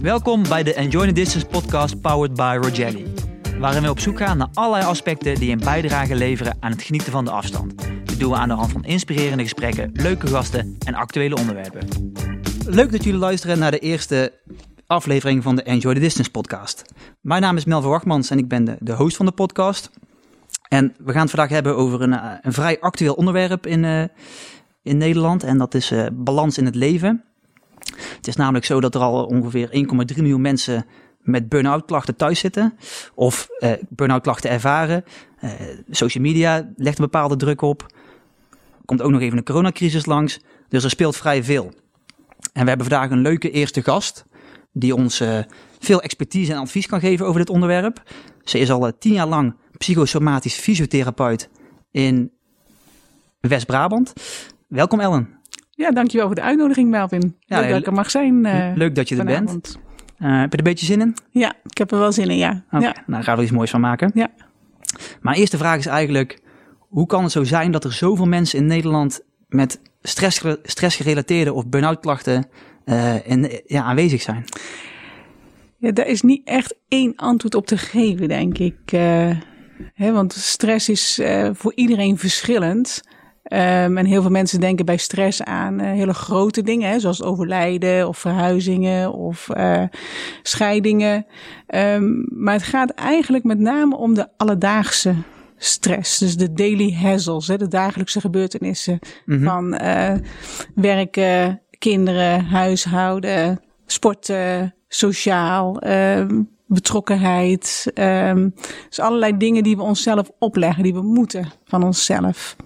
Welkom bij de Enjoy the Distance podcast powered by Rogelli. Waarin we op zoek gaan naar allerlei aspecten die een bijdrage leveren aan het genieten van de afstand. Dit doen we aan de hand van inspirerende gesprekken, leuke gasten en actuele onderwerpen. Leuk dat jullie luisteren naar de eerste aflevering van de Enjoy the Distance podcast. Mijn naam is Melvin Wachtmans en ik ben de, de host van de podcast. En we gaan het vandaag hebben over een, eh, een vrij actueel onderwerp in, uh, in Nederland. En dat is uh, balans in het leven. Het is namelijk zo dat er al ongeveer 1,3 miljoen mensen met burn-out klachten thuis zitten. Of uh, burn-out klachten ervaren. Uh, social media legt een bepaalde druk op. Komt ook nog even een coronacrisis langs. Dus er speelt vrij veel. En we hebben vandaag een leuke eerste gast. Die ons uh, veel expertise en advies kan geven over dit onderwerp. Ze is al tien jaar lang psychosomatisch fysiotherapeut in West-Brabant. Welkom Ellen. Ja, dankjewel voor de uitnodiging, Melvin. Ja, leuk dat ik er mag zijn. Uh, leuk dat je er bent. Uh, heb je er een beetje zin in? Ja, ik heb er wel zin in, ja. Okay, ja. Nou, daar gaan we er iets moois van maken. Ja. Mijn eerste vraag is eigenlijk, hoe kan het zo zijn dat er zoveel mensen in Nederland met stress, stressgerelateerde of burn-out klachten uh, in, ja, aanwezig zijn? Ja, daar is niet echt één antwoord op te geven, denk ik. Hè, want stress is voor iedereen verschillend. Um, en heel veel mensen denken bij stress aan uh, hele grote dingen, hè, zoals overlijden of verhuizingen of uh, scheidingen. Um, maar het gaat eigenlijk met name om de alledaagse stress. Dus de daily hassles, hè, de dagelijkse gebeurtenissen mm-hmm. van uh, werken, kinderen, huishouden, sporten, sociaal. Um, betrokkenheid. Um, dus allerlei dingen die we onszelf opleggen, die we moeten van onszelf.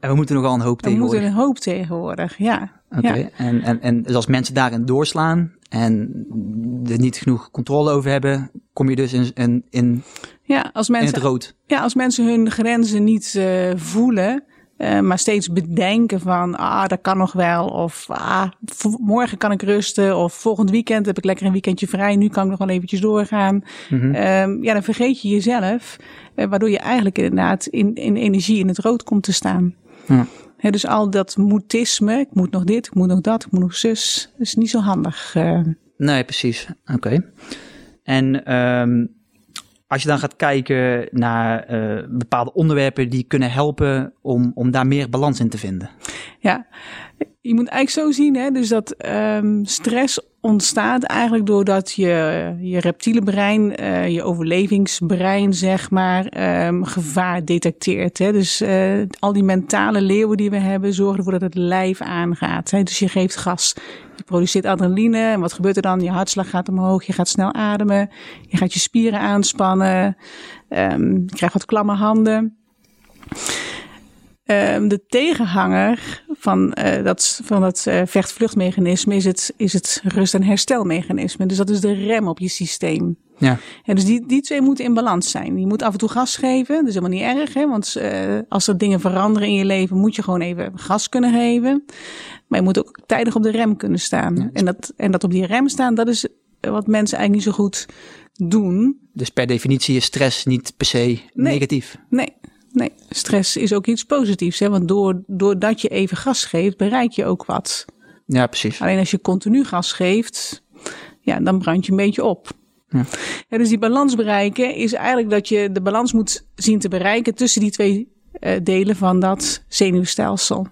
En we moeten nogal een hoop tegenwoordig. We moeten een hoop tegenwoordig, ja. Oké, okay. ja. en, en, en dus als mensen daarin doorslaan en er niet genoeg controle over hebben, kom je dus in, in, in, ja, als mensen, in het rood. Ja, als mensen hun grenzen niet uh, voelen, uh, maar steeds bedenken van, ah, dat kan nog wel. Of, ah, morgen kan ik rusten. Of volgend weekend heb ik lekker een weekendje vrij. Nu kan ik nog wel eventjes doorgaan. Mm-hmm. Um, ja, dan vergeet je jezelf. Uh, waardoor je eigenlijk inderdaad in, in energie in het rood komt te staan. Ja. He, dus al dat moetisme, ik moet nog dit, ik moet nog dat, ik moet nog zus, is niet zo handig. Uh. Nee, precies. Oké. Okay. En um, als je dan gaat kijken naar uh, bepaalde onderwerpen die kunnen helpen om, om daar meer balans in te vinden. Ja, je moet eigenlijk zo zien, hè, dus dat um, stress ontstaat eigenlijk doordat je, je reptiele brein, uh, je overlevingsbrein, zeg maar, um, gevaar detecteert. Hè. Dus uh, al die mentale leeuwen die we hebben, zorgen ervoor dat het lijf aangaat. Hè. Dus je geeft gas. Je produceert adrenaline. En wat gebeurt er dan? Je hartslag gaat omhoog. Je gaat snel ademen. Je gaat je spieren aanspannen. Um, je krijgt wat klamme handen. Um, de tegenhanger van, uh, dat, van dat uh, vecht-vluchtmechanisme is het, is het rust- en herstelmechanisme. Dus dat is de rem op je systeem. Ja. En dus die, die twee moeten in balans zijn. Je moet af en toe gas geven. Dat is helemaal niet erg. Hè? Want uh, als er dingen veranderen in je leven, moet je gewoon even gas kunnen geven. Maar je moet ook tijdig op de rem kunnen staan. Ja. En, dat, en dat op die rem staan, dat is wat mensen eigenlijk niet zo goed doen. Dus per definitie is stress niet per se nee. negatief? Nee. Nee, stress is ook iets positiefs. Hè? Want door, doordat je even gas geeft, bereik je ook wat. Ja, precies. Alleen als je continu gas geeft, ja, dan brand je een beetje op. Ja. Ja, dus die balans bereiken is eigenlijk dat je de balans moet zien te bereiken tussen die twee uh, delen van dat zenuwstelsel.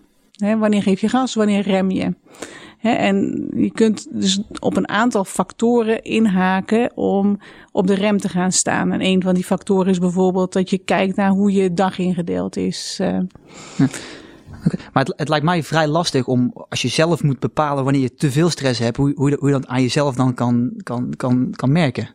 Wanneer geef je gas, wanneer rem je? En je kunt dus op een aantal factoren inhaken om op de rem te gaan staan. En een van die factoren is bijvoorbeeld dat je kijkt naar hoe je dag ingedeeld is. Uh. Ja. Okay. Maar het, het, lijkt mij vrij lastig om, als je zelf moet bepalen wanneer je te veel stress hebt, hoe, hoe, hoe je dat aan jezelf dan kan, kan, kan, kan merken.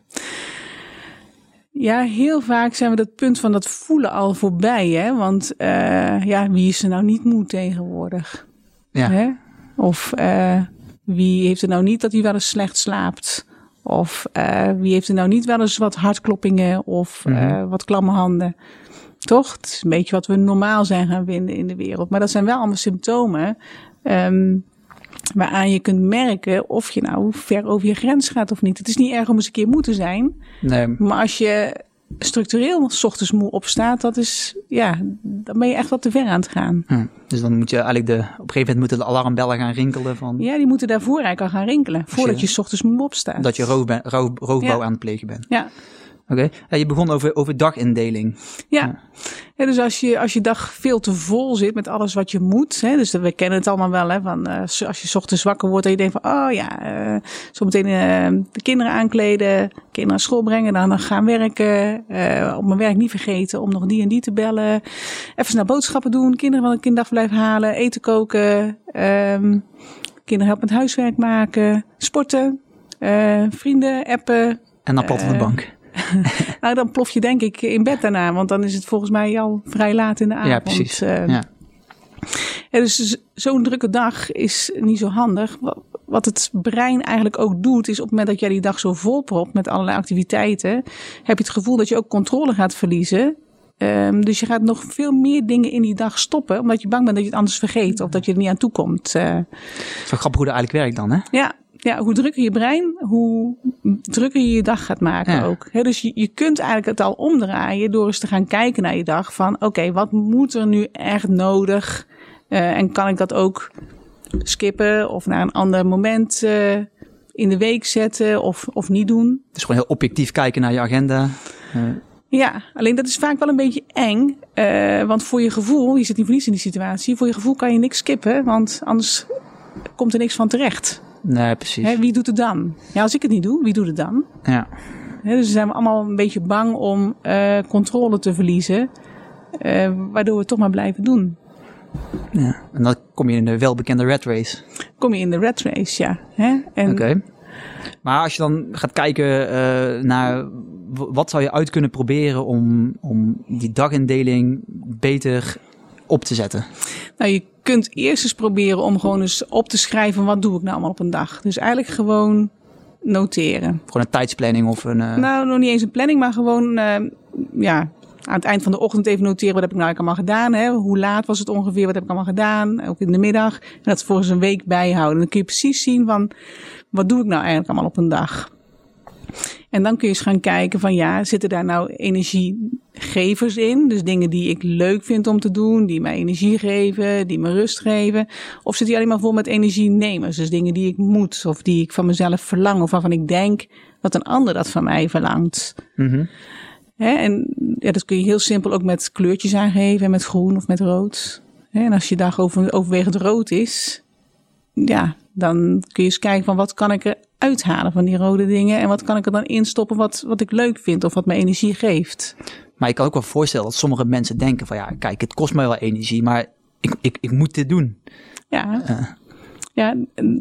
Ja, heel vaak zijn we dat punt van dat voelen al voorbij. Hè? Want uh, ja, wie is er nou niet moe tegenwoordig? Ja. Hè? Of uh, wie heeft er nou niet dat hij wel eens slecht slaapt? Of uh, wie heeft er nou niet wel eens wat hartkloppingen of mm-hmm. wat klamme handen? Toch? Het is een beetje wat we normaal zijn gaan vinden in de wereld. Maar dat zijn wel allemaal symptomen um, waaraan je kunt merken of je nou ver over je grens gaat of niet. Het is niet erg om eens een keer moe te zijn. Nee. Maar als je structureel s ochtends moe opstaat, dat is, ja, dan ben je echt wat te ver aan het gaan. Hm. Dus dan moet je eigenlijk de, op een gegeven moment moeten de alarmbellen gaan rinkelen van Ja, die moeten daarvoor eigenlijk al gaan rinkelen, voordat je s ochtends moe opstaat. dat je roofbouw Ja. aan het plegen bent. Ja, Oké. Ja, je begon over, over dagindeling. ja. Ja, dus als je, als je dag veel te vol zit met alles wat je moet. Hè, dus we kennen het allemaal wel. Hè, van, eh, als je 's ochtends wakker wordt en je denkt van... Oh ja, eh zometeen eh, de kinderen aankleden. Kinderen naar school brengen. Dan, gaan werken. eh, op mijn werk niet vergeten om nog die en die te bellen. Even naar boodschappen doen. Kinderen van een kinderdagverblijf halen. Eten koken. ehm, kinderen helpen met huiswerk maken. Sporten. eh, vrienden appen. En dan plat op de Eh, bank. Nou, dan plof je denk ik in bed daarna. Want dan is het volgens mij al vrij laat in de avond. Ja, precies. eh. ja. Ja, dus zo'n drukke dag is niet zo handig. Wa- Wat het brein eigenlijk ook doet, is op het moment dat jij die dag zo volpropt met allerlei activiteiten, heb je het gevoel dat je ook controle gaat verliezen. Ehm, dus je gaat nog veel meer dingen in die dag stoppen, omdat je bang bent dat je het anders vergeet of dat je er niet aan toe komt. Eh, wel grappig hoe dat eigenlijk werkt dan, hè? ja, ja, hoe drukker je brein, hoe drukker je je dag gaat maken Ja. ook. Dus je, je kunt eigenlijk het al omdraaien door eens te gaan kijken naar je dag. Van oké, wat moet er nu echt nodig? Eh, en kan ik dat ook skippen of naar een ander moment eh, in de week zetten of, of niet doen? Dus gewoon heel objectief kijken naar je agenda. Eh, Ja, alleen dat is vaak wel een beetje eng. want voor je gevoel, je zit niet voor niets in die situatie. Voor je gevoel kan je niks skippen, want anders komt er niks van terecht. Nee, precies. Hè, wie doet het dan? Ja, als ik het niet doe, wie doet het dan? Ja. Hè, dus zijn we allemaal een beetje bang om eh, controle te verliezen. eh, waardoor we het toch maar blijven doen. ja. En dan kom je in de welbekende red race. Kom je in de red race, ja. Hè? En Oké. Maar als je dan gaat kijken eh, naar wat zou je uit kunnen proberen om, om die dagindeling beter op te zetten. nou, je kunt eerst eens proberen om gewoon eens op te schrijven... wat doe ik nou allemaal op een dag. Dus eigenlijk gewoon noteren. Gewoon een tijdsplanning of een... eh, Nou, nog niet eens een planning, maar gewoon... eh, ja, aan het eind van de ochtend even noteren... wat heb ik nou eigenlijk allemaal gedaan. Hè? Hoe laat was het ongeveer? Wat heb ik allemaal gedaan? Ook in de middag. En dat volgens een week bijhouden. Dan kun je precies zien van... wat doe ik nou eigenlijk allemaal op een dag? En dan kun je eens gaan kijken van ja, zitten daar nou energiegevers in? Dus dingen die ik leuk vind om te doen, die mij energie geven, die me rust geven. Of zit die alleen maar vol met energienemers? Dus dingen die ik moet of die ik van mezelf verlang of waarvan ik denk dat een ander dat van mij verlangt. mhm. Hè? En ja, dat kun je heel simpel ook met kleurtjes aangeven, met groen of met rood. Hè? En als je dag over, overwegend rood is, ja, dan kun je eens kijken van wat kan ik er uithalen van die rode dingen. En wat kan ik er dan instoppen wat, wat ik leuk vind of wat me energie geeft. Maar je kan ook wel voorstellen dat sommige mensen denken van ja, kijk, het kost mij wel energie, maar ik, ik, ik moet dit doen. Ja, ja,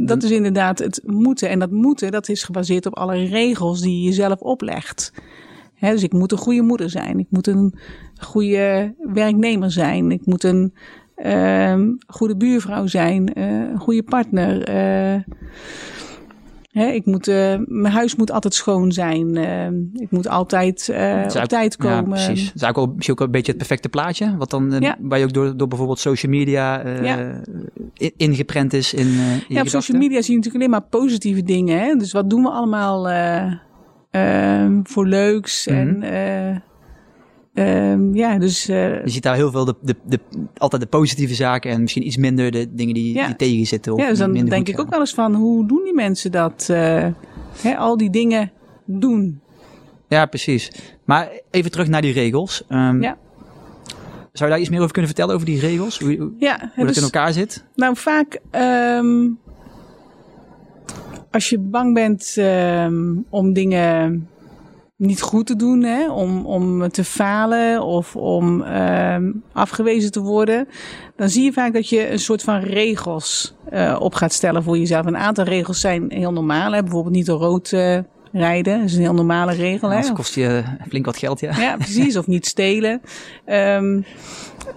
dat is inderdaad het moeten. En dat moeten, dat is gebaseerd op alle regels die je jezelf oplegt. Dus ik moet een goede moeder zijn. Ik moet een goede werknemer zijn. Ik moet een ehm, goede buurvrouw zijn. eh, een goede partner. eh, ik moet, eh, mijn huis moet altijd schoon zijn. eh, ik moet altijd is op tijd Ja, komen. precies. Het is eigenlijk ook, misschien ook een beetje het perfecte plaatje, wat dan, Ja. waar je ook door, door bijvoorbeeld social media Ja. in- ingeprent is in, in Ja, op gedachten. social media zie je natuurlijk alleen maar positieve dingen. Hè? Dus wat doen we allemaal eh, ehm, voor leuks? Mhm. En eh, ehm, ja, dus eh, Je ziet daar heel veel de, de, de, altijd de positieve zaken en misschien iets minder de dingen die, Ja. die tegen zitten. Of ja, dus dan denk ik ook wel eens van hoe doen die mensen dat? eh, al die dingen doen. Ja, precies. Maar even terug naar die regels. Ehm, Ja. Zou je daar iets meer over kunnen vertellen, over die regels? Hoe, hoe Ja, hè, dat dus- in elkaar zit? Nou, vaak ehm, als je bang bent om dingen niet goed te doen, hè, om, om te falen of om ehm, afgewezen te worden, dan zie je vaak dat je een soort van regels eh, op gaat stellen voor jezelf. Een aantal regels zijn heel normaal, hè, bijvoorbeeld niet door rood eh, rijden, dat is een heel normale regel. Hè, of- kost je flink wat geld, ja. ja, precies. Of niet stelen. Een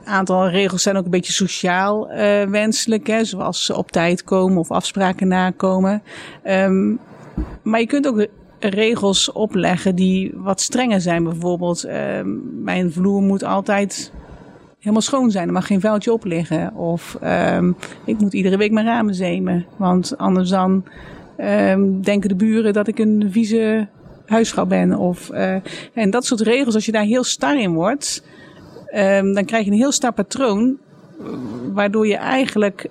aantal regels zijn ook een beetje sociaal eh, wenselijk. Hè, zoals op tijd komen of afspraken nakomen. Ehm, maar je kunt ook regels opleggen die wat strenger zijn. Bijvoorbeeld, ehm, mijn vloer moet altijd helemaal schoon zijn. Er mag geen vuiltje op liggen. Of ehm, ik moet iedere week mijn ramen zemen. Want anders dan ehm, denken de buren dat ik een vieze huisvrouw ben. Of, uh, en dat soort regels, als je daar heel star in wordt, um, dan krijg je een heel star patroon. Waardoor je eigenlijk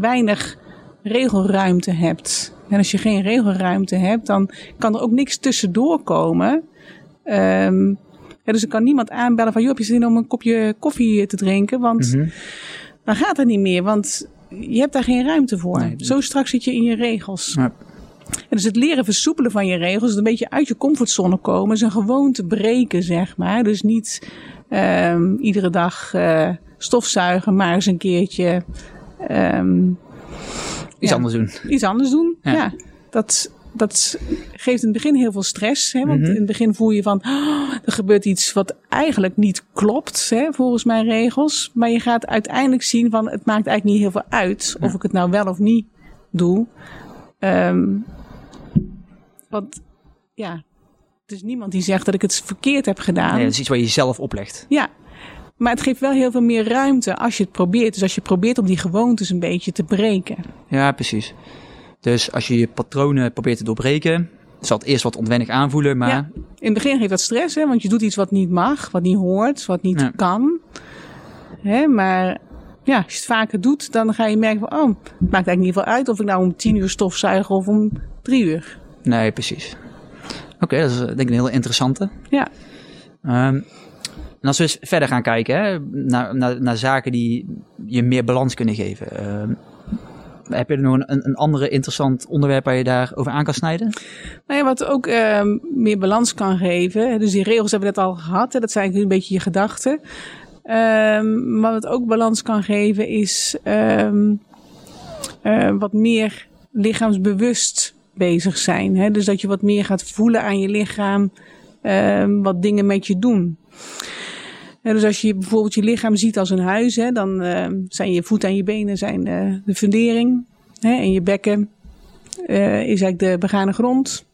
weinig regelruimte hebt. En als je geen regelruimte hebt, dan kan er ook niks tussendoor komen. Um, ja, dus ik kan niemand aanbellen van, joh, heb je zin om een kopje koffie te drinken? Want mm -hmm. dan gaat het niet meer, want je hebt daar geen ruimte voor. Nee, Zo straks zit je in je regels. Ja. En dus het leren versoepelen van je regels, een beetje uit je comfortzone komen, is een gewoonte breken, zeg maar. Dus niet um, iedere dag uh, stofzuigen, maar eens een keertje um, iets anders doen. Iets anders doen, ja. Dat, dat geeft in het begin heel veel stress. Hè? Want mm -hmm. in het begin voel je van, oh, er gebeurt iets wat eigenlijk niet klopt, hè, volgens mijn regels. Maar je gaat uiteindelijk zien van, het maakt eigenlijk niet heel veel uit of ik het nou wel of niet doe. Um, want ja, er is niemand die zegt dat ik het verkeerd heb gedaan. Nee, dat is iets waar je jezelf oplegt. Ja, maar het geeft wel heel veel meer ruimte als je het probeert. Dus als je probeert om die gewoontes een beetje te breken. Ja, precies. Dus als je je patronen probeert te doorbreken, zal het eerst wat ontwennig aanvoelen, maar... Ja, in het begin geeft dat stress, hè, want je doet iets wat niet mag, wat niet hoort, wat niet ja. kan. Hè, maar ja, als je het vaker doet, dan ga je merken van, oh, het maakt eigenlijk niet veel uit of ik nou om tien uur stofzuig of om drie uur. Nee, precies. Oké, okay, dat is denk ik een hele interessante. Ja. Um, en als we eens verder gaan kijken hè, naar, naar, zaken die je meer balans kunnen geven. Uh, heb je er nog een, een andere interessant onderwerp waar je daar over aan kan snijden? Nou ja, wat ook uh, meer balans kan geven. Dus die regels hebben we net al gehad. Hè, dat zijn een beetje je gedachten. Um, maar wat ook balans kan geven is uh, wat meer lichaamsbewust bezig zijn. Hè? Dus dat je wat meer gaat voelen aan je lichaam. Wat dingen met je doen. Ja, dus als je bijvoorbeeld je lichaam ziet als een huis, hè, dan uh, zijn je voeten en je benen zijn, uh, de fundering. Hè, en je bekken uh, is eigenlijk de begane grond.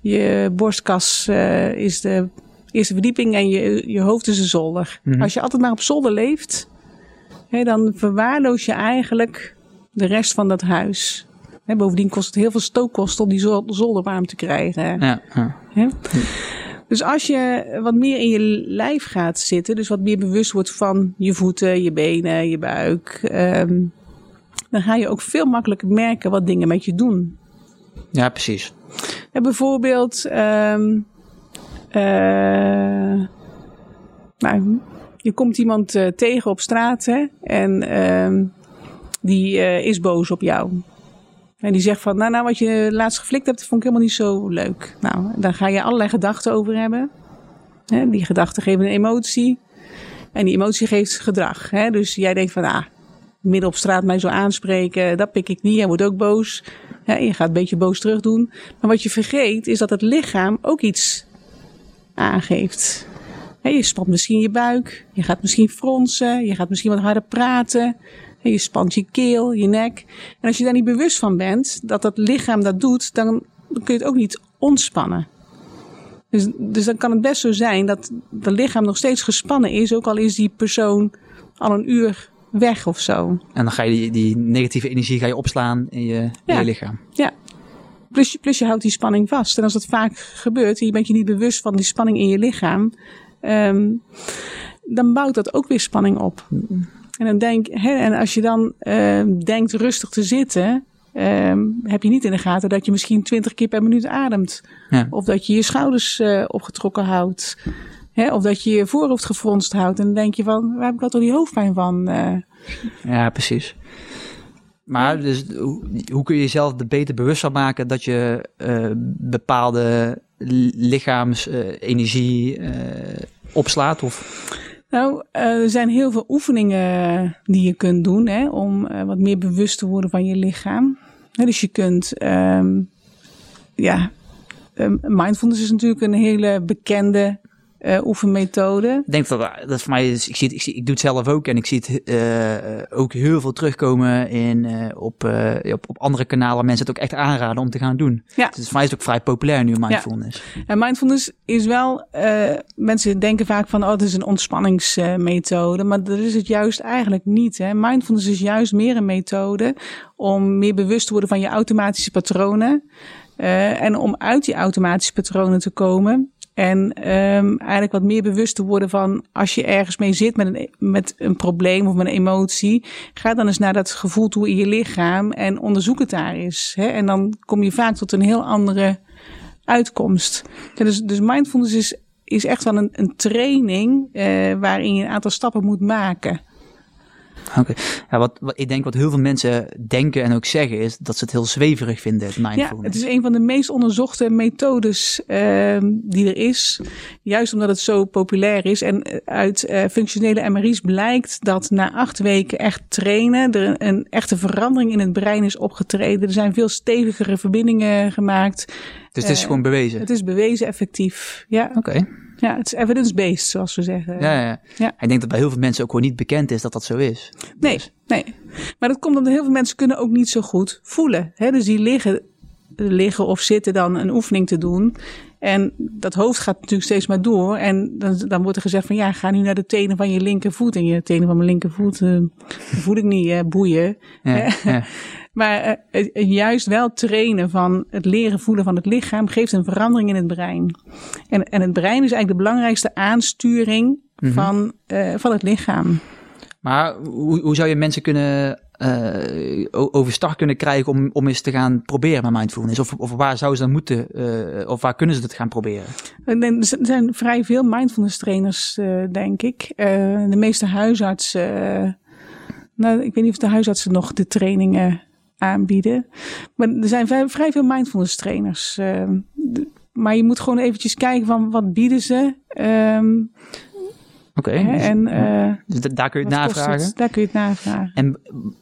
Je borstkas is de eerste verdieping en je, je hoofd is de zolder. Mm -hmm. Als je altijd maar op zolder leeft, hè, dan verwaarloos je eigenlijk de rest van dat huis. Hè, bovendien kost het heel veel stookkosten om die zolder warm te krijgen. Ja, ja. Dus als je wat meer in je lijf gaat zitten, dus wat meer bewust wordt van je voeten, je benen, je buik, um, dan ga je ook veel makkelijker merken wat dingen met je doen. Ja, precies. Bijvoorbeeld, um, uh, nou, je komt iemand uh, tegen op straat hè, en um, die uh, is boos op jou. En die zegt van, nou, nou, wat je laatst geflikt hebt, vond ik helemaal niet zo leuk. Nou, daar ga je allerlei gedachten over hebben. Die gedachten geven een emotie. En die emotie geeft gedrag. Dus jij denkt van, ah, midden op straat mij zo aanspreken, dat pik ik niet. Jij wordt ook boos. Je gaat een beetje boos terug doen. Maar wat je vergeet, is dat het lichaam ook iets aangeeft. je spant misschien je buik, je gaat misschien fronsen, je gaat misschien wat harder praten. Je spant je keel, je nek. En als je daar niet bewust van bent dat dat lichaam dat doet, dan, dan kun je het ook niet ontspannen. Dus, dus dan kan het best zo zijn dat het lichaam nog steeds gespannen is, ook al is die persoon al een uur weg of zo. En dan ga je die, die negatieve energie ga je opslaan in je, ja. in je lichaam. Ja. Plus je, plus je houdt die spanning vast. En als dat vaak gebeurt en je bent je niet bewust van die spanning in je lichaam, um, dan bouwt dat ook weer spanning op. En, dan denk, hè, en als je dan uh, denkt rustig te zitten, uh, heb je niet in de gaten dat je misschien 20 keer per minuut ademt. Ja. Of dat je je schouders uh, opgetrokken houdt. Hè, of dat je je voorhoofd gefronst houdt. En dan denk je van, waar heb ik dat toch die hoofdpijn van? Uh, ja, precies. Maar dus, hoe, hoe, kun je jezelf er beter bewust van maken dat je uh, bepaalde lichaamsenergie opslaat? Of? Nou, er zijn heel veel oefeningen die je kunt doen hè, om wat meer bewust te worden van je lichaam. dus je kunt, um, ja, um, mindfulness is natuurlijk een hele bekende uh, oefenmethode. Ik denk dat dat voor mij is, ik, zie het, ik, zie, ik doe het zelf ook en ik zie het uh, ook heel veel terugkomen in, uh, op, op, op andere kanalen. Mensen het ook echt aanraden om te gaan doen. Ja. Dus voor mij is het ook vrij populair nu, mindfulness. Ja. En mindfulness is wel, mensen denken vaak van, oh, het is een ontspanningsmethode. maar dat is het juist eigenlijk niet. Hè. Mindfulness is juist meer een methode om meer bewust te worden van je automatische patronen. Uh, en om uit die automatische patronen te komen. En um, eigenlijk wat meer bewust te worden van als je ergens mee zit met een, met een probleem of met een emotie. Ga dan eens naar dat gevoel toe in je lichaam en onderzoek het daar eens. Hè? En dan kom je vaak tot een heel andere uitkomst. dus, dus mindfulness is, is echt wel een, een training uh, waarin je een aantal stappen moet maken. Oké. Ja, wat, wat, ik denk wat heel veel mensen denken en ook zeggen is dat ze het heel zweverig vinden, het mindfulness. Ja, het is een van de meest onderzochte methodes uh, die er is. Juist omdat het zo populair is. En uit uh, functionele MRI's blijkt dat na acht weken echt trainen er een, een, echte verandering in het brein is opgetreden. Er zijn veel stevigere verbindingen gemaakt. Dus het is uh, gewoon bewezen? Het is bewezen effectief, ja. Oké. Ja, het is evidence-based, zoals we zeggen. Ja, ja. ja. Ik denk dat bij heel veel mensen ook gewoon niet bekend is dat dat zo is. Nee, dus. nee. Maar dat komt omdat heel veel mensen kunnen ook niet zo goed voelen. Hè? Dus die liggen, liggen of zitten dan een oefening te doen. En dat hoofd gaat natuurlijk steeds maar door. En dan, dan wordt er gezegd van ja, ga nu naar de tenen van je linkervoet. En je tenen van mijn linkervoet uh, voel ik niet, boeien. Ja, ja. Maar uh, juist wel trainen van het leren voelen van het lichaam geeft een verandering in het brein. En, en het brein is eigenlijk de belangrijkste aansturing mm -hmm. van, uh, van het lichaam. Maar hoe, hoe zou je mensen kunnen uh, overstag kunnen krijgen om, om eens te gaan proberen met mindfulness? Of, of waar zouden ze dan moeten, uh, of waar kunnen ze het gaan proberen? Er zijn vrij veel mindfulness trainers, uh, denk ik. de meeste huisartsen, nou, ik weet niet of de huisartsen nog de trainingen aanbieden. Maar er zijn vrij, vrij veel mindfulness trainers. Uh, maar je moet gewoon eventjes kijken van wat bieden ze. Um, Oké. Okay, dus, en uh, dus daar kun je het navragen. Het? Daar kun je het navragen. En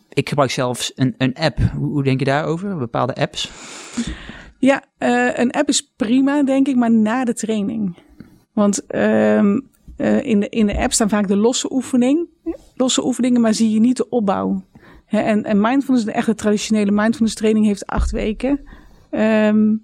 ik gebruik zelfs een, een app. Hoe, denk je daarover? Bepaalde apps? Ja, uh, een app is prima, denk ik, maar na de training. Want um, uh, in, de, in de app staan vaak de losse oefening, losse oefeningen, maar zie je niet de opbouw en, en mindfulness, de echte traditionele mindfulness training heeft acht weken. Um,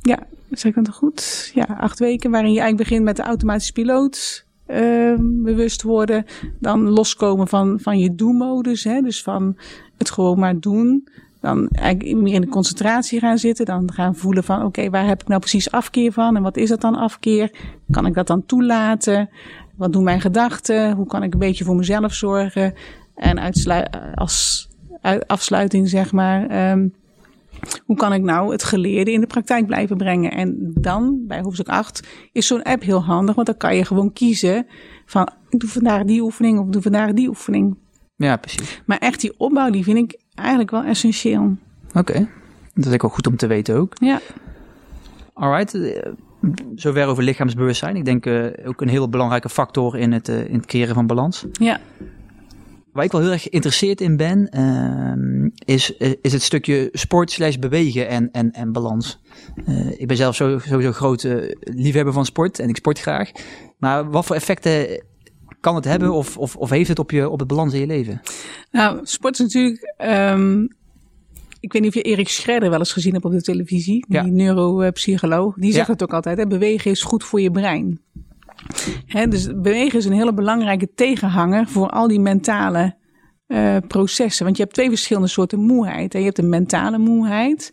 ja, zeg ik dat goed? Ja, acht weken waarin je eigenlijk begint met de automatische piloot. Um, bewust worden. Dan loskomen van, van je do-modus. Dus van het gewoon maar doen. Dan eigenlijk meer in de concentratie gaan zitten. Dan gaan voelen van oké, waar heb ik nou precies afkeer van? En wat is dat dan afkeer? Kan ik dat dan toelaten? Wat doen mijn gedachten? Hoe kan ik een beetje voor mezelf zorgen? En als afsluiting, zeg maar, um, hoe kan ik nou het geleerde in de praktijk blijven brengen? En dan, bij hoofdstuk 8, is zo'n app heel handig, want dan kan je gewoon kiezen van, ik doe vandaag die oefening of ik doe vandaag die oefening. Ja, precies. Maar echt die opbouw, die vind ik eigenlijk wel essentieel. Oké, okay. dat is ook wel goed om te weten ook. Ja. Alright, eh, zover over lichaamsbewustzijn. Ik denk uh, ook een heel belangrijke factor in het, uh, in het creëren van balans. Ja. Waar ik wel heel erg geïnteresseerd in ben, uh, is, is het stukje sport slash bewegen en, en, en balans. Uh, ik ben zelf sowieso grote liefhebber van sport en ik sport graag. Maar wat voor effecten kan het hebben of, of, of heeft het op, je, op het balans in je leven? Nou, sport is natuurlijk... Um, ik weet niet of je Erik Schredder wel eens gezien hebt op de televisie. Die ja. neuropsycholoog. Die zegt ja. het ook altijd. Hè, bewegen is goed voor je brein. He, dus bewegen is een hele belangrijke tegenhanger voor al die mentale uh, processen. Want je hebt twee verschillende soorten moeheid. Je hebt een mentale moeheid.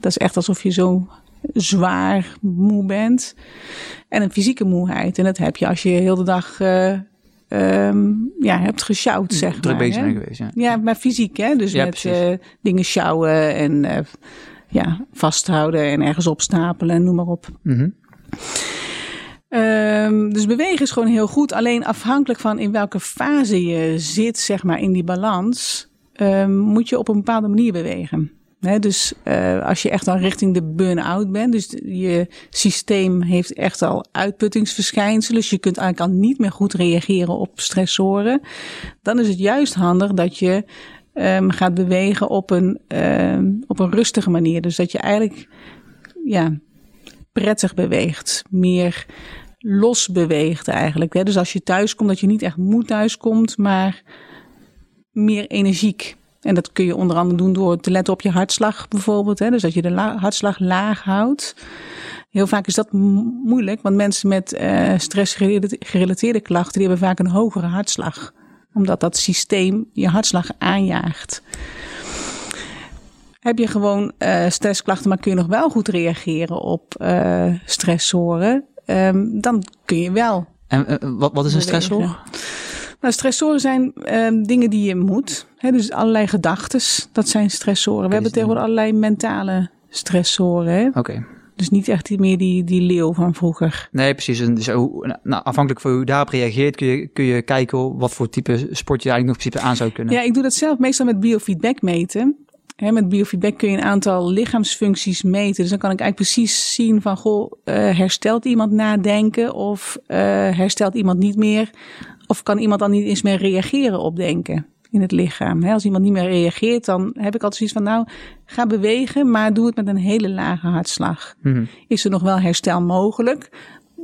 Dat is echt alsof je zo zwaar moe bent. En een fysieke moeheid. En dat heb je als je heel de dag uh, um, ja, hebt gesjouwd, zeg Druk maar. bezig geweest, ja. Ja, maar fysiek, hè. Dus ja, met uh, dingen sjouwen en uh, ja, vasthouden en ergens opstapelen en noem maar op. Mm -hmm. Um, dus bewegen is gewoon heel goed. Alleen afhankelijk van in welke fase je zit, zeg maar, in die balans, um, moet je op een bepaalde manier bewegen. Dus uh, als je echt al richting de burn-out bent, dus je systeem heeft echt al uitputtingsverschijnselen, dus je kunt eigenlijk al niet meer goed reageren op stressoren, dan is het juist handig dat je um, gaat bewegen op een, op een rustige manier. Dus dat je eigenlijk ja, prettig beweegt, meer los beweegt eigenlijk. Hè? Dus als je thuis komt, dat je niet echt moe thuis komt, maar meer energiek. En dat kun je onder andere doen door te letten op je hartslag bijvoorbeeld. Hè? Dus dat je de hartslag laag houdt. Heel vaak is dat moeilijk, want mensen met uh, stressgerelateerde klachten, die hebben vaak een hogere hartslag. Omdat dat systeem je hartslag aanjaagt. heb je gewoon uh, stressklachten, maar kun je nog wel goed reageren op uh, stressoren, um, dan kun je wel. En uh, wat, wat is een stressor? Nou, stressoren zijn um, dingen die je moet. Dus allerlei gedachten, dat zijn stressoren. We hebben tegenwoordig allerlei mentale stressoren. Oké. Okay. Dus niet echt meer die, die leeuw van vroeger. Nee, precies. En dus, nou, afhankelijk van hoe je daarop reageert, kun je, kun je kijken wat voor type sport je eigenlijk nog in principe aan zou kunnen. Ja, ik doe dat zelf meestal met biofeedback meten. He, met biofeedback kun je een aantal lichaamsfuncties meten. Dus dan kan ik eigenlijk precies zien van, goh, uh, herstelt iemand nadenken of uh, herstelt iemand niet meer? Of kan iemand dan niet eens meer reageren op denken? in het lichaam. als iemand niet meer reageert, dan heb ik altijd zoiets van, nou, ga bewegen, maar doe het met een hele lage hartslag. Mhm. Is er nog wel herstel mogelijk?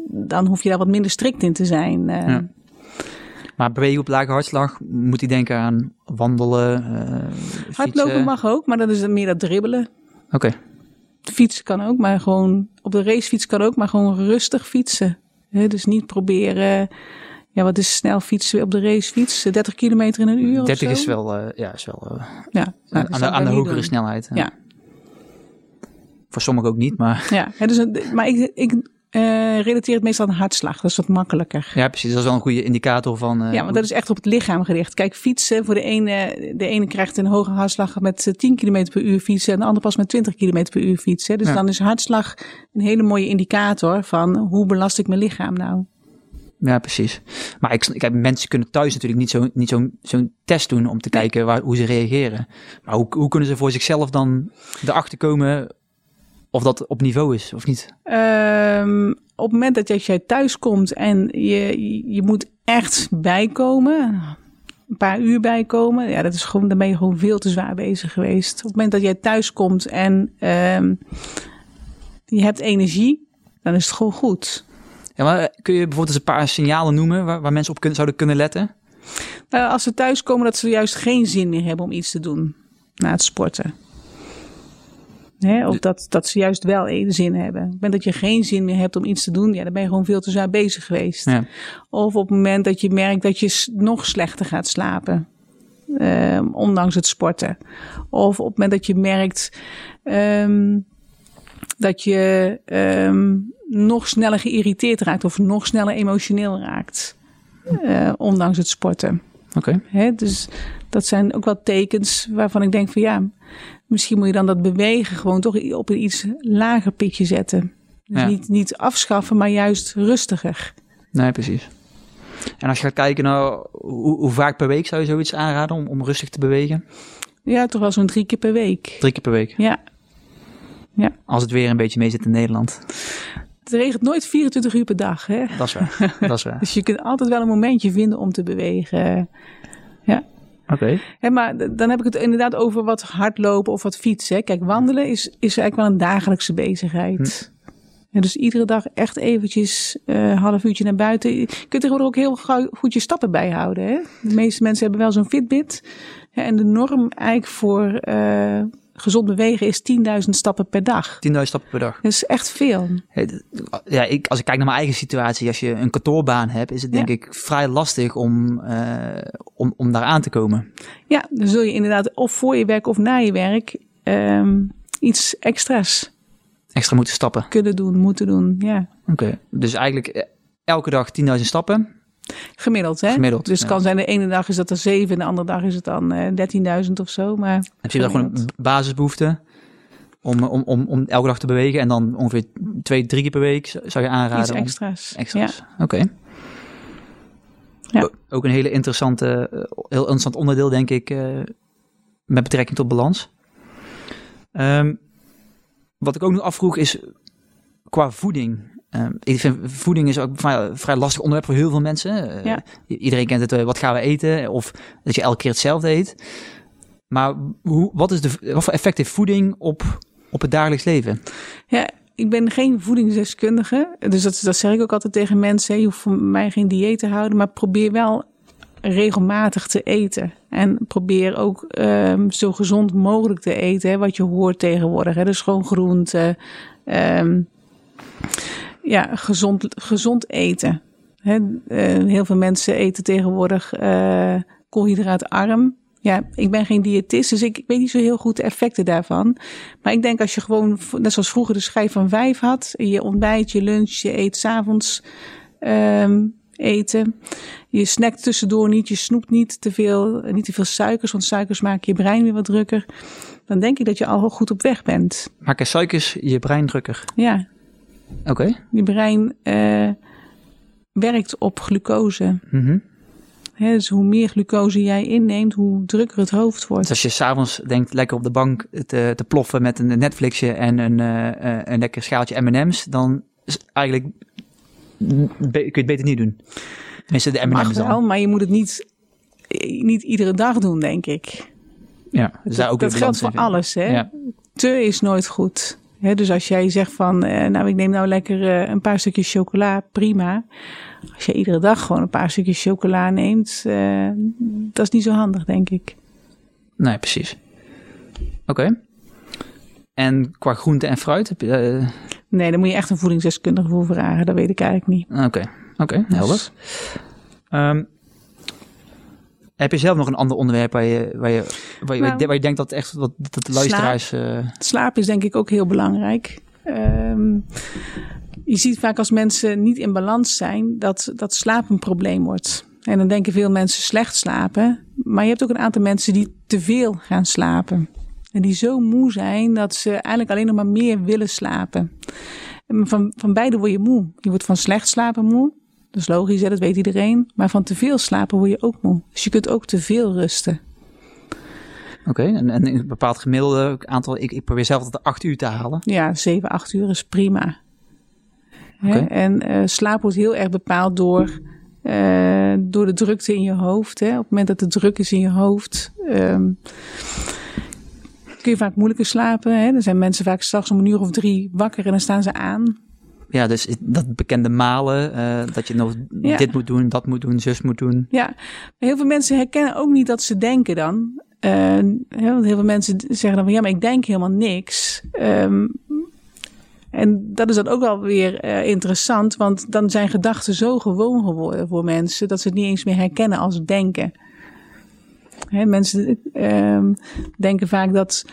Dan hoef je daar wat minder strikt in te zijn. Uh, ja. Maar bewegen op lage hartslag, moet hij denken aan wandelen, uh, Hardlopen mag ook, maar dat is meer dat dribbelen. Oké. Fietsen kan ook, maar gewoon op de racefiets kan ook, maar gewoon rustig fietsen. dus niet proberen ja, wat is snel fietsen op de racefiets? 30 kilometer in een uur 30 is wel, uh, ja, is wel uh, ja, nou, aan, de, aan de hogere snelheid. Ja. Voor sommigen ook niet, maar... Ja, dus, maar ik, ik uh, relateer het meestal aan hartslag. Dat is wat makkelijker. Ja, precies. Dat is wel een goede indicator van... ja, want dat is echt op het lichaam gericht. Kijk, fietsen voor de ene... De ene krijgt een hoge hartslag met 10 km per uur fietsen... en de ander pas met 20 km per uur fietsen. Dus dan is hartslag een hele mooie indicator van... hoe belast ik mijn lichaam nou? Ja, precies. Maar ik, ik heb, mensen kunnen thuis natuurlijk niet zo'n niet zo'n zo'n test doen om te kijken waar, hoe ze reageren. Maar hoe, hoe kunnen ze voor zichzelf dan erachter komen of dat op niveau is of niet? Um, op het moment dat jij thuis komt en je, je moet echt bijkomen, een paar uur bijkomen, ja, dat is gewoon, dan ben je gewoon veel te zwaar bezig geweest. Op het moment dat jij thuis komt en um, je hebt energie, dan is het gewoon goed. Ja, maar kun je bijvoorbeeld eens een paar signalen noemen waar, waar mensen op kunnen, zouden kunnen letten? Nou, als ze thuiskomen dat ze juist geen zin meer hebben om iets te doen na het sporten. Hè, of dat, dat ze juist wel zin hebben. Op het moment dat je geen zin meer hebt om iets te doen, ja, dan ben je gewoon veel te zwaar bezig geweest. Ja. Of op het moment dat je merkt dat je nog slechter gaat slapen. Um, ondanks het sporten. Of op het moment dat je merkt um, dat je um, nog sneller geïrriteerd raakt of nog sneller emotioneel raakt. Uh, ondanks het sporten. Oké. Okay. Dus dat zijn ook wel tekens waarvan ik denk van ja, misschien moet je dan dat bewegen gewoon toch op een iets lager pitje zetten. Dus ja. niet, niet afschaffen, maar juist rustiger. Nee, precies. En als je gaat kijken naar hoe, hoe vaak per week zou je zoiets aanraden om, om rustig te bewegen? Ja, toch wel zo'n drie keer per week. Drie keer per week? Ja. ja. Als het weer een beetje mee zit in Nederland. Het regent nooit 24 uur per dag. Hè? Dat is waar. Dat is waar. dus je kunt altijd wel een momentje vinden om te bewegen. Ja. Oké. Okay. Maar dan heb ik het inderdaad over wat hardlopen of wat fietsen. Kijk, wandelen is, is eigenlijk wel een dagelijkse bezigheid. Hm. Ja, dus iedere dag echt eventjes een uh, half uurtje naar buiten. Je kunt tegenwoordig ook heel gauw goed je stappen bijhouden. Hè? De meeste mensen hebben wel zo'n Fitbit. Ja, en de norm eigenlijk voor uh, gezond bewegen is 10.000 stappen per dag. 10.000 stappen per dag. Dat is echt veel. Ja, ik, als ik kijk naar mijn eigen situatie, als je een kantoorbaan hebt, is het denk ja. ik vrij lastig om, uh, om, om daar aan te komen. Ja, dan zul je inderdaad of voor je werk of na je werk um, iets extra's. Extra moeten stappen. Kunnen doen, moeten doen, ja. Oké, okay. dus eigenlijk elke dag 10.000 stappen. Gemiddeld, hè? Gemiddeld. Dus het ja. kan zijn de ene dag is dat er 7 en de andere dag is het dan uh, 13.000 of zo. Maar heb je dan gewoon een basisbehoefte om, om, om, om elke dag te bewegen en dan ongeveer twee, drie keer per week zou je aanraden? Iets extra's. Om, extra's. Ja. Oké. Okay. Ja. Ook een hele interessante, heel interessant onderdeel, denk ik, uh, met betrekking tot balans. Um, wat ik ook nog afvroeg is qua voeding. Um, ik vind voeding is ook vrij, vrij lastig onderwerp voor heel veel mensen. Uh, ja. Iedereen kent het, uh, wat gaan we eten? Of dat je elke keer hetzelfde eet. Maar hoe, wat, is de, wat voor effect heeft voeding op, op het dagelijks leven? Ja, ik ben geen voedingsdeskundige. Dus dat, dat zeg ik ook altijd tegen mensen. Je hoeft voor mij geen dieet te houden. Maar probeer wel regelmatig te eten. En probeer ook um, zo gezond mogelijk te eten. Hè, wat je hoort tegenwoordig. Hè. Dus gewoon groenten. Um, ja, gezond, gezond eten. Uh, heel veel mensen eten tegenwoordig uh, koolhydraatarm. Ja, ik ben geen diëtist, dus ik, ik weet niet zo heel goed de effecten daarvan. Maar ik denk als je gewoon, net zoals vroeger de schijf van vijf had, je ontbijt, je lunch, je eet s'avonds um, eten. Je snackt tussendoor niet, je snoept niet te veel, niet te veel suikers, want suikers maken je brein weer wat drukker. Dan denk ik dat je al goed op weg bent. Maken suikers je brein drukker? Ja. Oké. Je brein uh, werkt op glucose. Mm dus hoe meer glucose jij inneemt, hoe drukker het hoofd wordt. Dus als je s'avonds denkt lekker op de bank te, te ploffen met een Netflixje en een, uh, een lekker schaaltje M&M's, dan is eigenlijk kun je het beter niet doen. Tenminste, de M&M's dan. wel, maar je moet het niet, niet iedere dag doen, denk ik. Ja, dus dat, ook dat geldt voor alles. Hè? Ja. Te is nooit goed. Dus als jij zegt van, eh, nou ik neem nou lekker uh, een paar stukjes chocola, prima. Als je iedere dag gewoon een paar stukjes chocola neemt, uh, dat is niet zo handig, denk ik. Nee, precies. Oké. En qua groente en fruit? Heb je, Nee, daar moet je echt een voedingsdeskundige voor vragen. Dat weet ik eigenlijk niet. Oké, oké, okay, helder. Dus... Um, heb je zelf nog een ander onderwerp waar je, waar je, waar je, nou, waar je denkt dat, echt, dat, dat de luisteraars... Slaap. Uh... slaap is denk ik ook heel belangrijk. Um, je ziet vaak als mensen niet in balans zijn, dat, dat slaap een probleem wordt. En dan denken veel mensen slecht slapen. Maar je hebt ook een aantal mensen die te veel gaan slapen. En die zo moe zijn dat ze eigenlijk alleen nog maar meer willen slapen. En van, van beide word je moe. Je wordt van slecht slapen moe. Dat is logisch, hè? dat weet iedereen. Maar van te veel slapen word je ook moe. Dus je kunt ook te veel rusten. Oké, en, en een bepaald gemiddelde aantal, ik, ik probeer zelf tot acht uur te halen. Ja, zeven, acht uur is prima. Okay. En uh, slaap wordt heel erg bepaald door, uh, door de drukte in je hoofd. Hè? Op het moment dat de druk is in je hoofd, um, kun je vaak moeilijker slapen. Hè? Er zijn mensen vaak straks om een uur of drie wakker en dan staan ze aan. Ja, dus dat bekende malen, uh, dat je nog ja. dit moet doen, dat moet doen, zus moet doen. Ja, heel veel mensen herkennen ook niet dat ze denken dan. Uh, want heel veel mensen zeggen dan van ja, maar ik denk helemaal niks. Um, en dat is dan ook wel weer uh, interessant, want dan zijn gedachten zo gewoon geworden voor mensen dat ze het niet eens meer herkennen als denken. Hè, mensen uh, denken vaak dat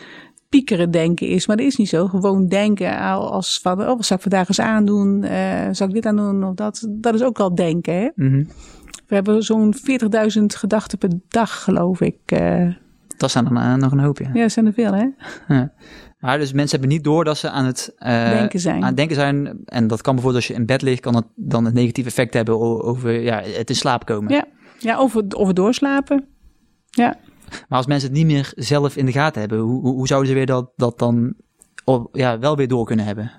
piekeren denken is, maar dat is niet zo. Gewoon denken als van, oh, wat zou ik vandaag eens aandoen? Uh, zou ik dit aan doen of dat? Dat is ook al denken. Hè? Mm -hmm. We hebben zo'n 40.000 gedachten per dag, geloof ik. Uh, dat zijn er nog een hoop, ja. Ja, dat zijn er veel, hè? Ja. Maar dus mensen hebben niet door dat ze aan het uh, denken zijn. Aan het denken zijn. En dat kan bijvoorbeeld als je in bed ligt, kan het dan een negatief effect hebben over ja, het in slaap komen. Ja, ja over, over doorslapen. Ja. Maar als mensen het niet meer zelf in de gaten hebben, hoe, hoe, zouden ze weer dat, dat dan op, ja, wel weer door kunnen hebben?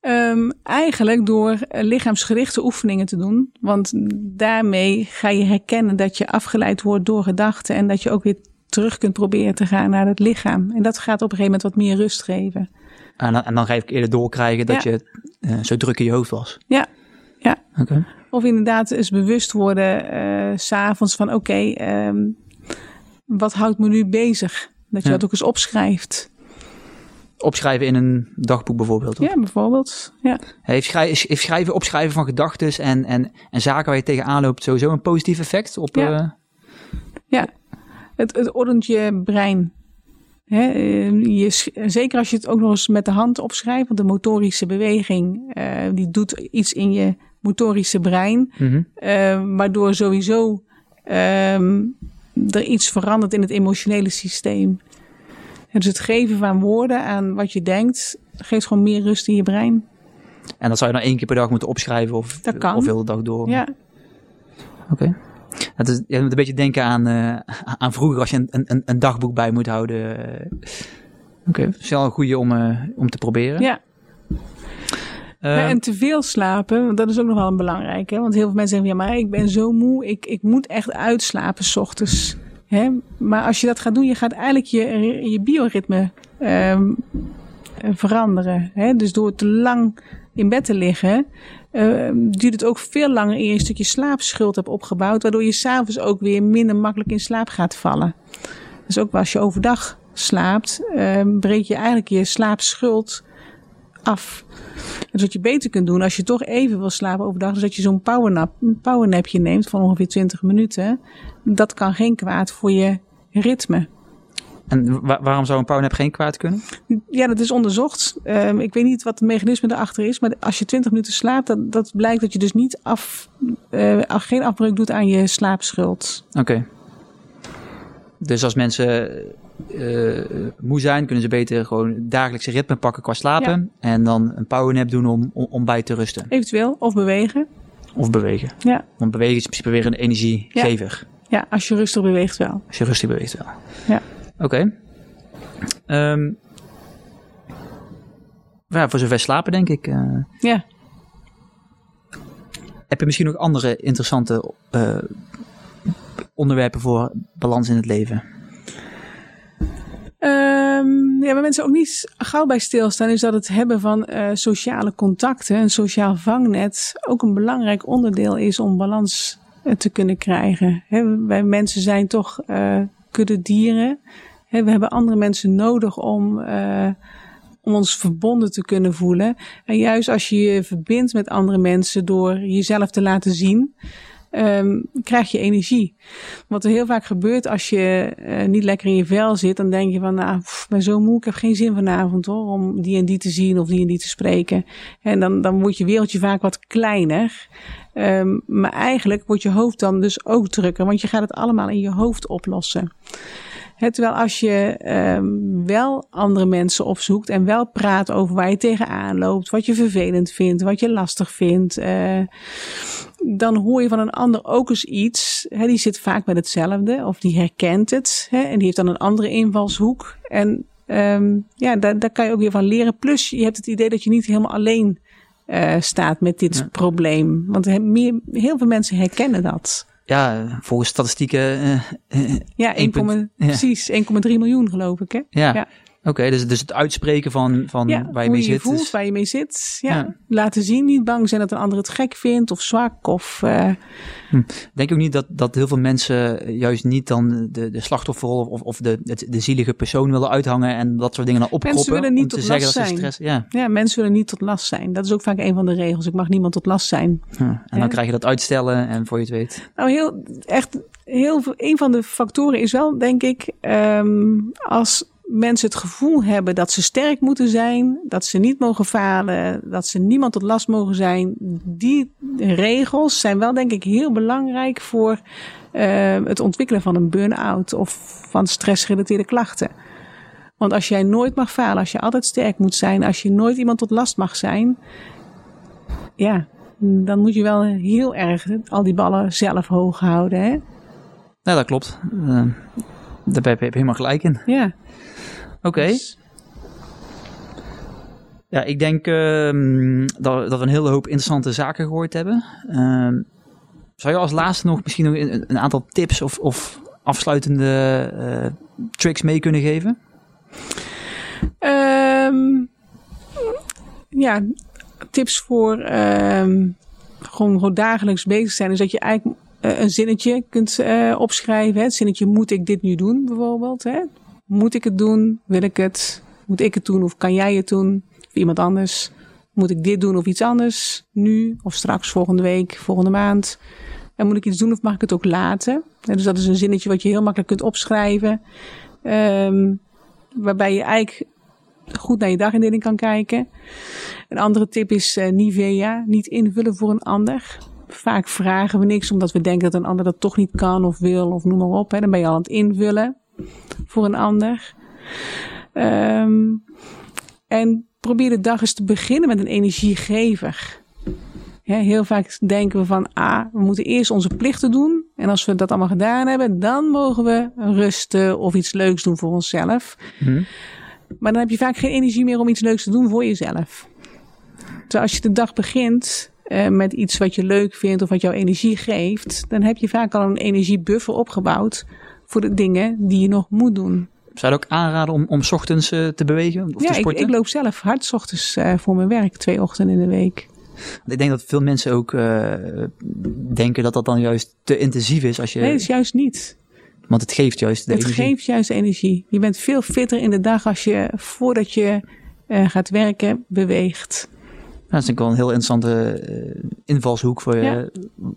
Um, eigenlijk door lichaamsgerichte oefeningen te doen. Want daarmee ga je herkennen dat je afgeleid wordt door gedachten. En dat je ook weer terug kunt proberen te gaan naar het lichaam. En dat gaat op een gegeven moment wat meer rust geven. En dan, en dan ga je eerder doorkrijgen dat ja. je uh, zo druk in je hoofd was. Ja, ja. Okay. Of inderdaad eens bewust worden uh, s'avonds van oké, okay, um, wat houdt me nu bezig? Dat je ja. dat ook eens opschrijft. Opschrijven in een dagboek bijvoorbeeld? Of? Ja, bijvoorbeeld. Ja. Heeft, schrijven, heeft schrijven, opschrijven van gedachten en, en, en zaken waar je tegenaan loopt sowieso een positief effect op... Ja, uh... ja. Het, het ordent je brein. He, je, zeker als je het ook nog eens met de hand opschrijft, want de motorische beweging uh, die doet iets in je motorische brein, mm -hmm. uh, waardoor sowieso um, er iets verandert in het emotionele systeem. Dus het geven van woorden aan wat je denkt, geeft gewoon meer rust in je brein. En dat zou je dan één keer per dag moeten opschrijven of, of heel de dag door? Ja. Oké. Okay. Het is, je moet een beetje denken aan, uh, aan vroeger als je een, een, een dagboek bij moet houden. Oké, okay. is wel een goede om, uh, om te proberen. Ja. Ja, en te veel slapen, dat is ook nog wel een belangrijke. Want heel veel mensen zeggen, ja, maar ik ben zo moe, ik, ik moet echt uitslapen s ochtends. Hè? Maar als je dat gaat doen, je gaat eigenlijk je, je bioritme um, veranderen. Hè? Dus door te lang in bed te liggen, uh, duurt het ook veel langer eer je een stukje slaapschuld hebt opgebouwd, waardoor je s'avonds ook weer minder makkelijk in slaap gaat vallen. Dus ook als je overdag slaapt, uh, breek je eigenlijk je slaapschuld af. Dus wat je beter kunt doen als je toch even wil slapen overdag, is dat je zo'n powernap, een powernapje neemt van ongeveer 20 minuten. Dat kan geen kwaad voor je ritme. En waarom zou een powernap geen kwaad kunnen? Ja, dat is onderzocht. Um, ik weet niet wat het mechanisme erachter is, maar als je 20 minuten slaapt, dat, dat blijkt dat je dus niet af, uh, geen afbreuk doet aan je slaapschuld. Oké. Dus als mensen uh, moe zijn, kunnen ze beter gewoon dagelijkse ritme pakken qua slapen. En dan een powernap doen om, om, om, bij te rusten. Eventueel, of bewegen. Of bewegen. Ja. Want bewegen is in principe weer een energiegever. Ja. ja, als je rustig beweegt wel. Als je rustig beweegt wel. Ja. Oké. Okay. Um, ja, voor zover slapen denk ik. Uh, ja. Heb je misschien nog andere interessante uh, onderwerpen voor balans in het leven? Um, ja, waar mensen ook niet gauw bij stilstaan, is dat het hebben van uh, sociale contacten, een sociaal vangnet, ook een belangrijk onderdeel is om balans te kunnen krijgen. Wij mensen zijn toch uh, kudde dieren we hebben andere mensen nodig om, om ons verbonden te kunnen voelen. En juist als je je verbindt met andere mensen door jezelf te laten zien, um, krijg je energie. Wat er heel vaak gebeurt als je uh, niet lekker in je vel zit, dan denk je van, nou, ik ben zo moe, ik heb geen zin vanavond hoor, om die en die te zien of die en die te spreken. En dan, dan wordt je wereldje vaak wat kleiner. Um, maar eigenlijk wordt je hoofd dan dus ook drukker, want je gaat het allemaal in je hoofd oplossen terwijl als je um, wel andere mensen opzoekt en wel praat over waar je tegenaan loopt, wat je vervelend vindt, wat je lastig vindt, uh, dan hoor je van een ander ook eens iets. He, die zit vaak met hetzelfde of die herkent het he, en die heeft dan een andere invalshoek. En um, ja, daar, daar kan je ook weer van leren. Plus je hebt het idee dat je niet helemaal alleen uh, staat met dit probleem. Want meer, heel veel mensen herkennen dat ja, volgens statistieken. Uh, ja, 1, 1, precies, 1,3 miljoen geloof ik. Hè? Ja. Oké, dus, dus het uitspreken van, van ja, waar je mee je zit. voelt, is... waar je mee zit. Ja. ja. Laten zien, niet bang zijn dat een ander het gek vindt of zwak. Of, uh... hm. Denk ook niet dat, dat heel veel mensen juist niet dan de, de slachtofferrol of, of de, de, de zielige persoon willen uithangen en dat soort dingen dan opkroppen. Mensen willen niet om tot te last zeggen zijn. Dat ze stress, ja. ja, mensen willen niet tot last zijn. Dat is ook vaak een van de regels. Ik mag niemand tot last zijn. En dan krijg je dat uitstellen en voor je het weet. Nou, heel, echt, heel, een van de factoren is wel, denk ik, um, als mensen het gevoel hebben dat ze sterk moeten zijn, dat ze niet mogen falen, dat ze niemand tot last mogen zijn. Die regels zijn wel denk ik heel belangrijk voor uh, het ontwikkelen van een burn-out of van stressgerelateerde klachten. Want als jij nooit mag falen, als je altijd sterk moet zijn, als je nooit iemand tot last mag zijn, ja, dan moet je wel heel erg al die ballen zelf hoog houden. Hè? Ja, dat klopt. Uh, daar heb je helemaal gelijk in. Ja. Oké. Okay. Dus... Ja, ik denk uh, dat, dat, we een hele hoop interessante zaken gehoord hebben. Uh, zou je als laatste nog misschien nog een, een aantal tips of, of afsluitende uh, tricks mee kunnen geven? Um, ja, tips voor um, gewoon, gewoon dagelijks bezig zijn. Is dat je eigenlijk een zinnetje kunt uh, opschrijven. Hè? Het zinnetje moet ik dit nu doen bijvoorbeeld. Hè? Moet ik het doen? Wil ik het? Moet ik het doen of kan jij het doen? Of iemand anders? Moet ik dit doen of iets anders? Nu of straks, volgende week, volgende maand? En moet ik iets doen of mag ik het ook laten? dus dat is een zinnetje wat je heel makkelijk kunt opschrijven. Um, waarbij je eigenlijk goed naar je dagindeling kan kijken. Een andere tip is uh, Nivea. Niet invullen voor een ander. Vaak vragen we niks omdat we denken dat een ander dat toch niet kan of wil of noem maar op. Hè. Dan ben je al aan het invullen voor een ander. Um, en probeer de dag eens te beginnen met een energiegever. heel vaak denken we van, ah, we moeten eerst onze plichten doen. En als we dat allemaal gedaan hebben, dan mogen we rusten of iets leuks doen voor onszelf. Hmm. Maar dan heb je vaak geen energie meer om iets leuks te doen voor jezelf. Dus als je de dag begint uh, met iets wat je leuk vindt of wat jou energie geeft, dan heb je vaak al een energiebuffer opgebouwd voor de dingen die je nog moet doen. Zou je ook aanraden om, om ochtends uh, te bewegen of ja, te sporten? Ik, ik loop zelf hard ochtends uh, voor mijn werk, twee ochtenden in de week. Ik denk dat veel mensen ook denken dat dat dan juist te intensief is als je. Nee, dat is juist niet. Want het geeft juist de het energie. geeft juist energie. Je bent veel fitter in de dag als je voordat je gaat werken beweegt. Dat is denk ik wel een heel interessante eh, invalshoek voor je, Ja.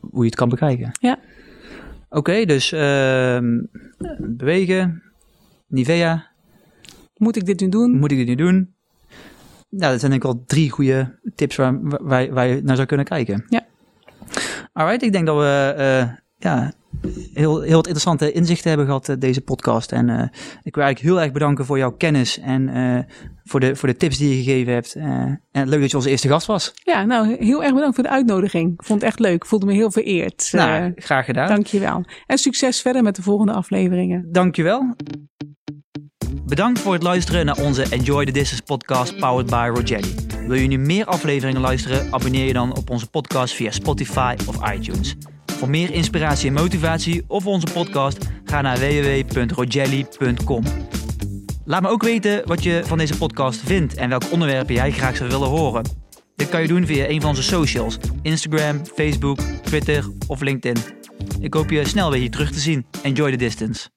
hoe je het kan bekijken. Ja. Oké, dus ehm, bewegen, Nivea, Moet ik dit nu doen? moet ik dit nu doen? Nou, dat zijn denk ik al drie goede tips waar, waar, waar je naar zou kunnen kijken. Ja. Alright, ik denk dat we eh, ja, heel, heel wat interessante inzichten hebben gehad, eh, deze podcast. En eh, ik wil eigenlijk heel erg bedanken voor jouw kennis en eh, voor, de, voor de tips die je gegeven hebt. Eh, en leuk dat je onze eerste gast was. Ja, nou, heel erg bedankt voor de uitnodiging. Ik vond het echt leuk. Ik voelde me heel vereerd. nou, graag gedaan. Dankjewel. En succes verder met de volgende afleveringen. Dankjewel. Bedankt voor het luisteren naar onze Enjoy the Distance podcast powered by Rogelli. Wil je nu meer afleveringen luisteren? Abonneer je dan op onze podcast via Spotify of iTunes. Voor meer inspiratie en motivatie of onze podcast ga naar www.rogelli.com. Laat me ook weten wat je van deze podcast vindt en welke onderwerpen jij graag zou willen horen. Dit kan je doen via een van onze socials: Instagram, Facebook, Twitter of LinkedIn. Ik hoop je snel weer hier terug te zien. Enjoy the distance.